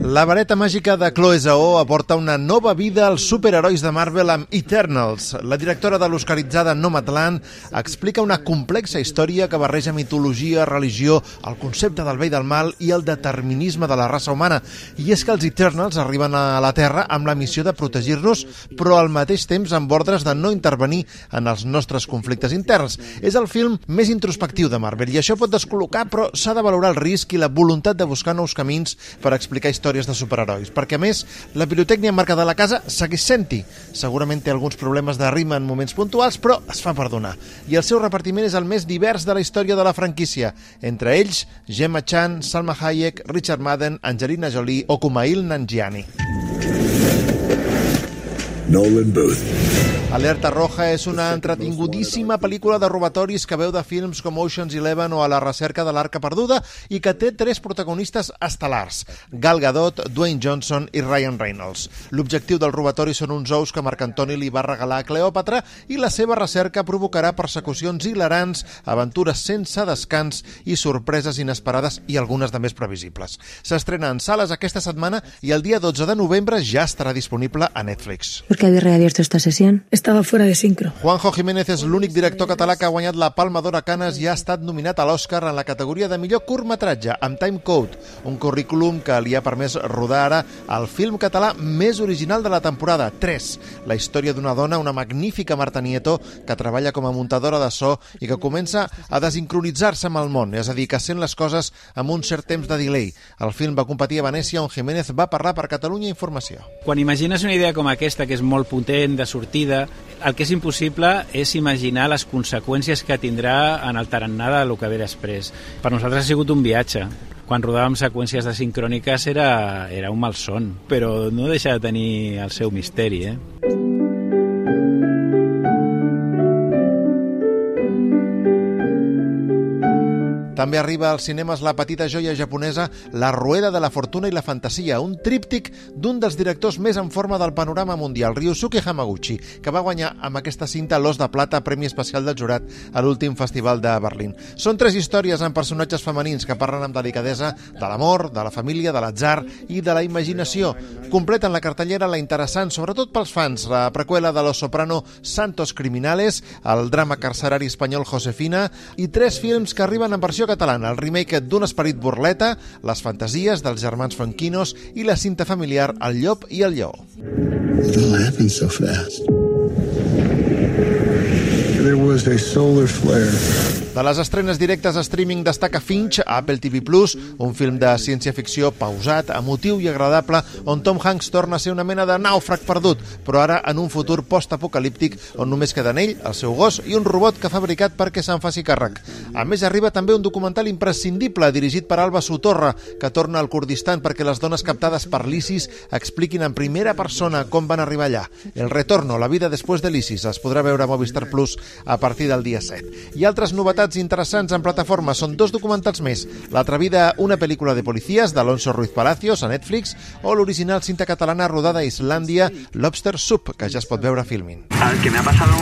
La vareta màgica de Chloe Zhao aporta una nova vida als superherois de Marvel amb Eternals. La directora de l'oscaritzada Nomadland explica una complexa història que barreja mitologia, religió, el concepte del bé i del mal i el determinisme de la raça humana. I és que els Eternals arriben a la Terra amb la missió de protegir-nos, però al mateix temps amb ordres de no intervenir en els nostres conflictes interns. És el film més introspectiu de Marvel i això pot descol·locar, però s'ha de valorar el risc i la voluntat de buscar nous camins per explicar històries de superherois. Perquè, a més, la pirotècnia marca de la casa segueix sent-hi. Segurament té alguns problemes de rima en moments puntuals, però es fa perdonar. I el seu repartiment és el més divers de la història de la franquícia. Entre ells, Gemma Chan, Salma Hayek, Richard Madden, Angelina Jolie o Kumail Nanjiani. Nolan Booth. Alerta Roja és una entretingudíssima pel·lícula de robatoris que veu de films com Ocean's Eleven o A la recerca de l'Arca Perduda i que té tres protagonistes estel·lars, Gal Gadot, Dwayne Johnson i Ryan Reynolds. L'objectiu del robatori són uns ous que Marc Antoni li va regalar a Cleòpatra i la seva recerca provocarà persecucions hilarants, aventures sense descans i sorpreses inesperades i algunes de més previsibles. S'estrena en sales aquesta setmana i el dia 12 de novembre ja estarà disponible a Netflix. ¿Por qué habéis reabierto esta sesión? Estaba fuera de sincro. Juanjo Jiménez és l'únic director català que ha guanyat la Palma d'Or a Canes i ha estat nominat a l'Oscar en la categoria de millor curtmetratge amb Time Code, un currículum que li ha permès rodar ara el film català més original de la temporada, 3, la història d'una dona, una magnífica Marta Nieto, que treballa com a muntadora de so i que comença a desincronitzar-se amb el món, és a dir, que sent les coses amb un cert temps de delay. El film va competir a Venècia on Jiménez va parlar per Catalunya Informació. Quan imagines una idea com aquesta, que és molt potent, de sortida, el que és impossible és imaginar les conseqüències que tindrà en el tarannà del que ve després. Per nosaltres ha sigut un viatge. Quan rodàvem seqüències de sincròniques era, era un malson, però no deixa de tenir el seu misteri, eh? També arriba als cinemes la petita joia japonesa La rueda de la fortuna i la fantasia, un tríptic d'un dels directors més en forma del panorama mundial, Ryusuke Hamaguchi, que va guanyar amb aquesta cinta l'Os de Plata, Premi Especial del Jurat, a l'últim festival de Berlín. Són tres històries amb personatges femenins que parlen amb delicadesa de l'amor, de la família, de l'atzar i de la imaginació. Completen la cartellera la interessant, sobretot pels fans, la preqüela de Los Soprano Santos Criminales, el drama carcerari espanyol Josefina i tres films que arriben en versió catalana, el remake d'un esperit burleta, les fantasies dels germans Fonquinos i la cinta familiar El llop i el lleó. So. There was a solar flare. De les estrenes directes a streaming destaca Finch a Apple TV+, un film de ciència-ficció pausat, emotiu i agradable, on Tom Hanks torna a ser una mena de nàufrag perdut, però ara en un futur post-apocalíptic on només queden ell, el seu gos i un robot que ha fabricat perquè se'n faci càrrec. A més, arriba també un documental imprescindible dirigit per Alba Sotorra, que torna al Kurdistan perquè les dones captades per l'ISIS expliquin en primera persona com van arribar allà. El retorno, la vida després de l'ISIS, es podrà veure a Movistar Plus a partir del dia 7. I altres novetats interessants en plataforma són dos documentals més. L'atrevida Una pel·lícula de policies d'Alonso Ruiz Palacios a Netflix o l'original cinta catalana rodada a Islàndia Lobster Soup, que ja es pot veure a Filmin. Al que me ha pasado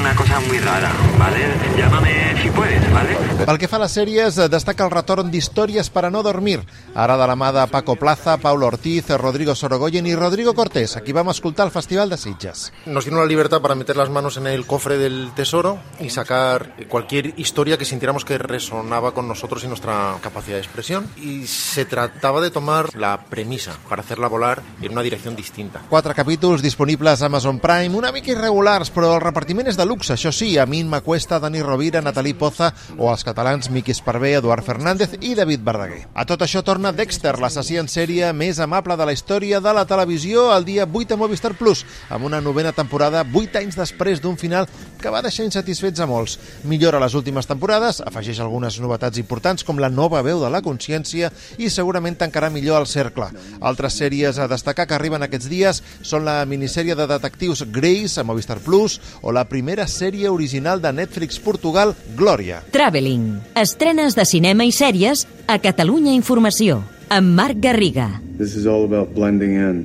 una cosa muy rara, ¿vale? Llámame si puedes, ¿vale? Pel que fa a les sèries, destaca el retorn d'Històries per a no dormir, ara de la mà de Paco Plaza, Paulo Ortiz, Rodrigo Sorogoyen i Rodrigo Cortés, a qui vam escoltar al Festival de Sitges. Nos dieron la libertad para meter las manos en el cofre del tesoro y sacar cualquier historia que sintiéramos que resonaba con nosotros y nuestra capacidad de expresión. Y se trataba de tomar la premisa para hacerla volar en una dirección distinta. Quatre capítols disponibles a Amazon Prime, una mica irregulars, però el repartiment és de luxe, això sí, Amin Macuesta, Dani Rovira, Nathalie Poza o els catalans Miqui Esparvé, Eduard Fernández i David Verdaguer. A tot això torna Dexter, l'assassí en sèrie més amable de la història de la televisió, el dia 8 a Movistar Plus, amb una novena temporada 8 anys després d'un final que va deixar insatisfets a molts. Millora les últimes temporades, afegeix algunes novetats importants com la nova veu de la consciència i segurament tancarà millor el cercle. Altres sèries a destacar que arriben aquests dies són la minissèrie de detectius Grace a Movistar Plus o la primera sèrie original de Netflix Portugal, Glòria. Traveling. Estrenes de cinema i sèries a Catalunya Informació. amb Marc Garriga. This is all about blending in.